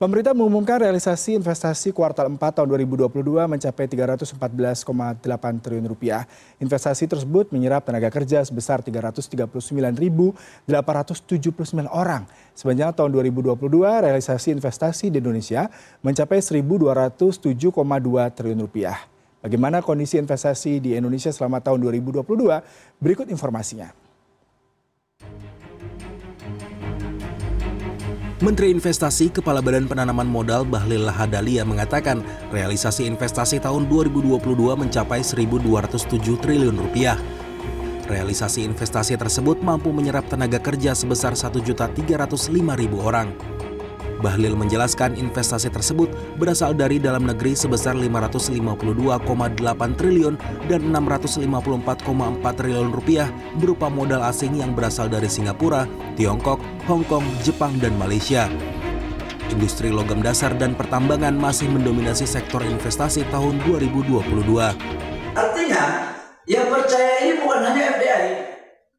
Pemerintah mengumumkan realisasi investasi kuartal 4 tahun 2022 mencapai 314,8 triliun rupiah. Investasi tersebut menyerap tenaga kerja sebesar 339.879 orang. Sepanjang tahun 2022, realisasi investasi di Indonesia mencapai 1.207,2 triliun rupiah. Bagaimana kondisi investasi di Indonesia selama tahun 2022? Berikut informasinya. Menteri Investasi Kepala Badan Penanaman Modal Bahlil Lahadalia mengatakan realisasi investasi tahun 2022 mencapai 1.207 triliun rupiah. Realisasi investasi tersebut mampu menyerap tenaga kerja sebesar 1.305.000 orang. Bahlil menjelaskan investasi tersebut berasal dari dalam negeri sebesar 552,8 triliun dan 654,4 triliun rupiah berupa modal asing yang berasal dari Singapura, Tiongkok, Hong Kong, Jepang, dan Malaysia. Industri logam dasar dan pertambangan masih mendominasi sektor investasi tahun 2022. Artinya, yang percaya ini bukan hanya FDI,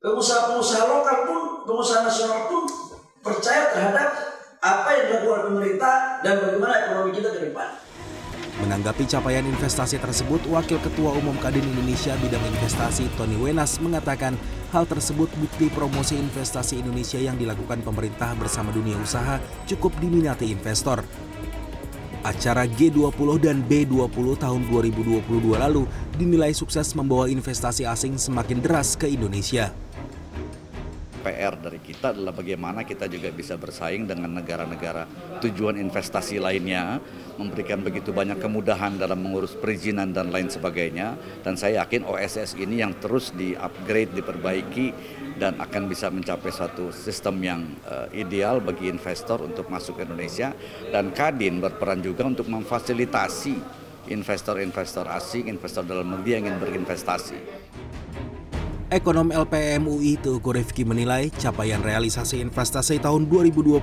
pengusaha-pengusaha lokal pun, pengusaha nasional pun percaya terhadap apa yang dilakukan pemerintah dan bagaimana ekonomi kita ke depan. Menanggapi capaian investasi tersebut, Wakil Ketua Umum Kadin Indonesia bidang investasi Tony Wenas mengatakan hal tersebut bukti promosi investasi Indonesia yang dilakukan pemerintah bersama dunia usaha cukup diminati investor. Acara G20 dan B20 tahun 2022 lalu dinilai sukses membawa investasi asing semakin deras ke Indonesia. PR dari kita adalah bagaimana kita juga bisa bersaing dengan negara-negara tujuan investasi lainnya, memberikan begitu banyak kemudahan dalam mengurus perizinan dan lain sebagainya. Dan saya yakin OSS ini yang terus di-upgrade, diperbaiki, dan akan bisa mencapai satu sistem yang uh, ideal bagi investor untuk masuk ke Indonesia. Dan Kadin berperan juga untuk memfasilitasi investor-investor asing, investor dalam negeri yang ingin berinvestasi. Ekonom LPM UI Teguh Rifki menilai capaian realisasi investasi tahun 2022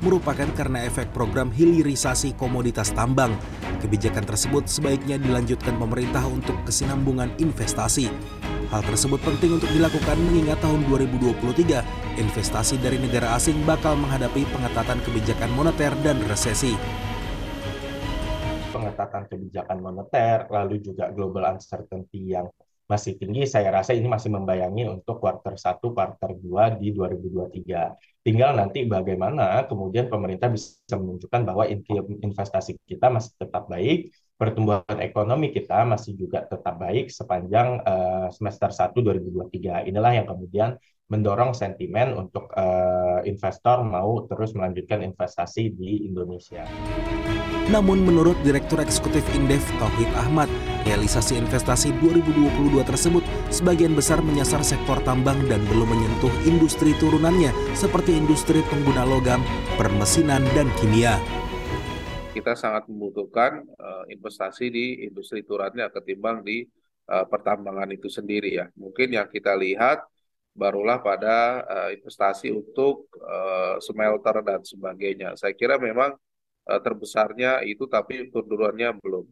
merupakan karena efek program hilirisasi komoditas tambang. Kebijakan tersebut sebaiknya dilanjutkan pemerintah untuk kesinambungan investasi. Hal tersebut penting untuk dilakukan mengingat tahun 2023 investasi dari negara asing bakal menghadapi pengetatan kebijakan moneter dan resesi pengetatan kebijakan moneter, lalu juga global uncertainty yang masih tinggi, saya rasa ini masih membayangi untuk kuartal 1, kuartal 2 di 2023. Tinggal nanti bagaimana kemudian pemerintah bisa menunjukkan bahwa investasi kita masih tetap baik, pertumbuhan ekonomi kita masih juga tetap baik sepanjang uh, semester 1 2023. Inilah yang kemudian mendorong sentimen untuk uh, investor mau terus melanjutkan investasi di Indonesia. Namun menurut Direktur Eksekutif Indef Tauhid Ahmad, realisasi investasi 2022 tersebut sebagian besar menyasar sektor tambang dan belum menyentuh industri turunannya seperti industri pengguna logam, permesinan, dan kimia. Kita sangat membutuhkan uh, investasi di industri turunannya ketimbang di uh, pertambangan itu sendiri ya. Mungkin yang kita lihat barulah pada uh, investasi untuk uh, smelter dan sebagainya. Saya kira memang Eh, terbesarnya itu tapi turunannya belum.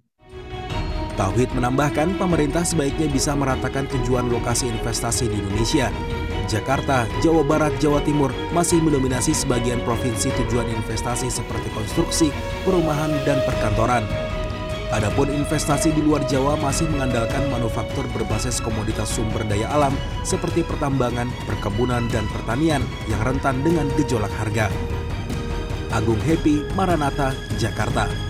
Tauhid menambahkan pemerintah sebaiknya bisa meratakan tujuan lokasi investasi di Indonesia. Jakarta, Jawa Barat, Jawa Timur masih mendominasi sebagian provinsi tujuan investasi seperti konstruksi, perumahan, dan perkantoran. Adapun investasi di luar Jawa masih mengandalkan manufaktur berbasis komoditas sumber daya alam seperti pertambangan, perkebunan, dan pertanian yang rentan dengan gejolak harga. Agung Happy, Maranatha, Jakarta.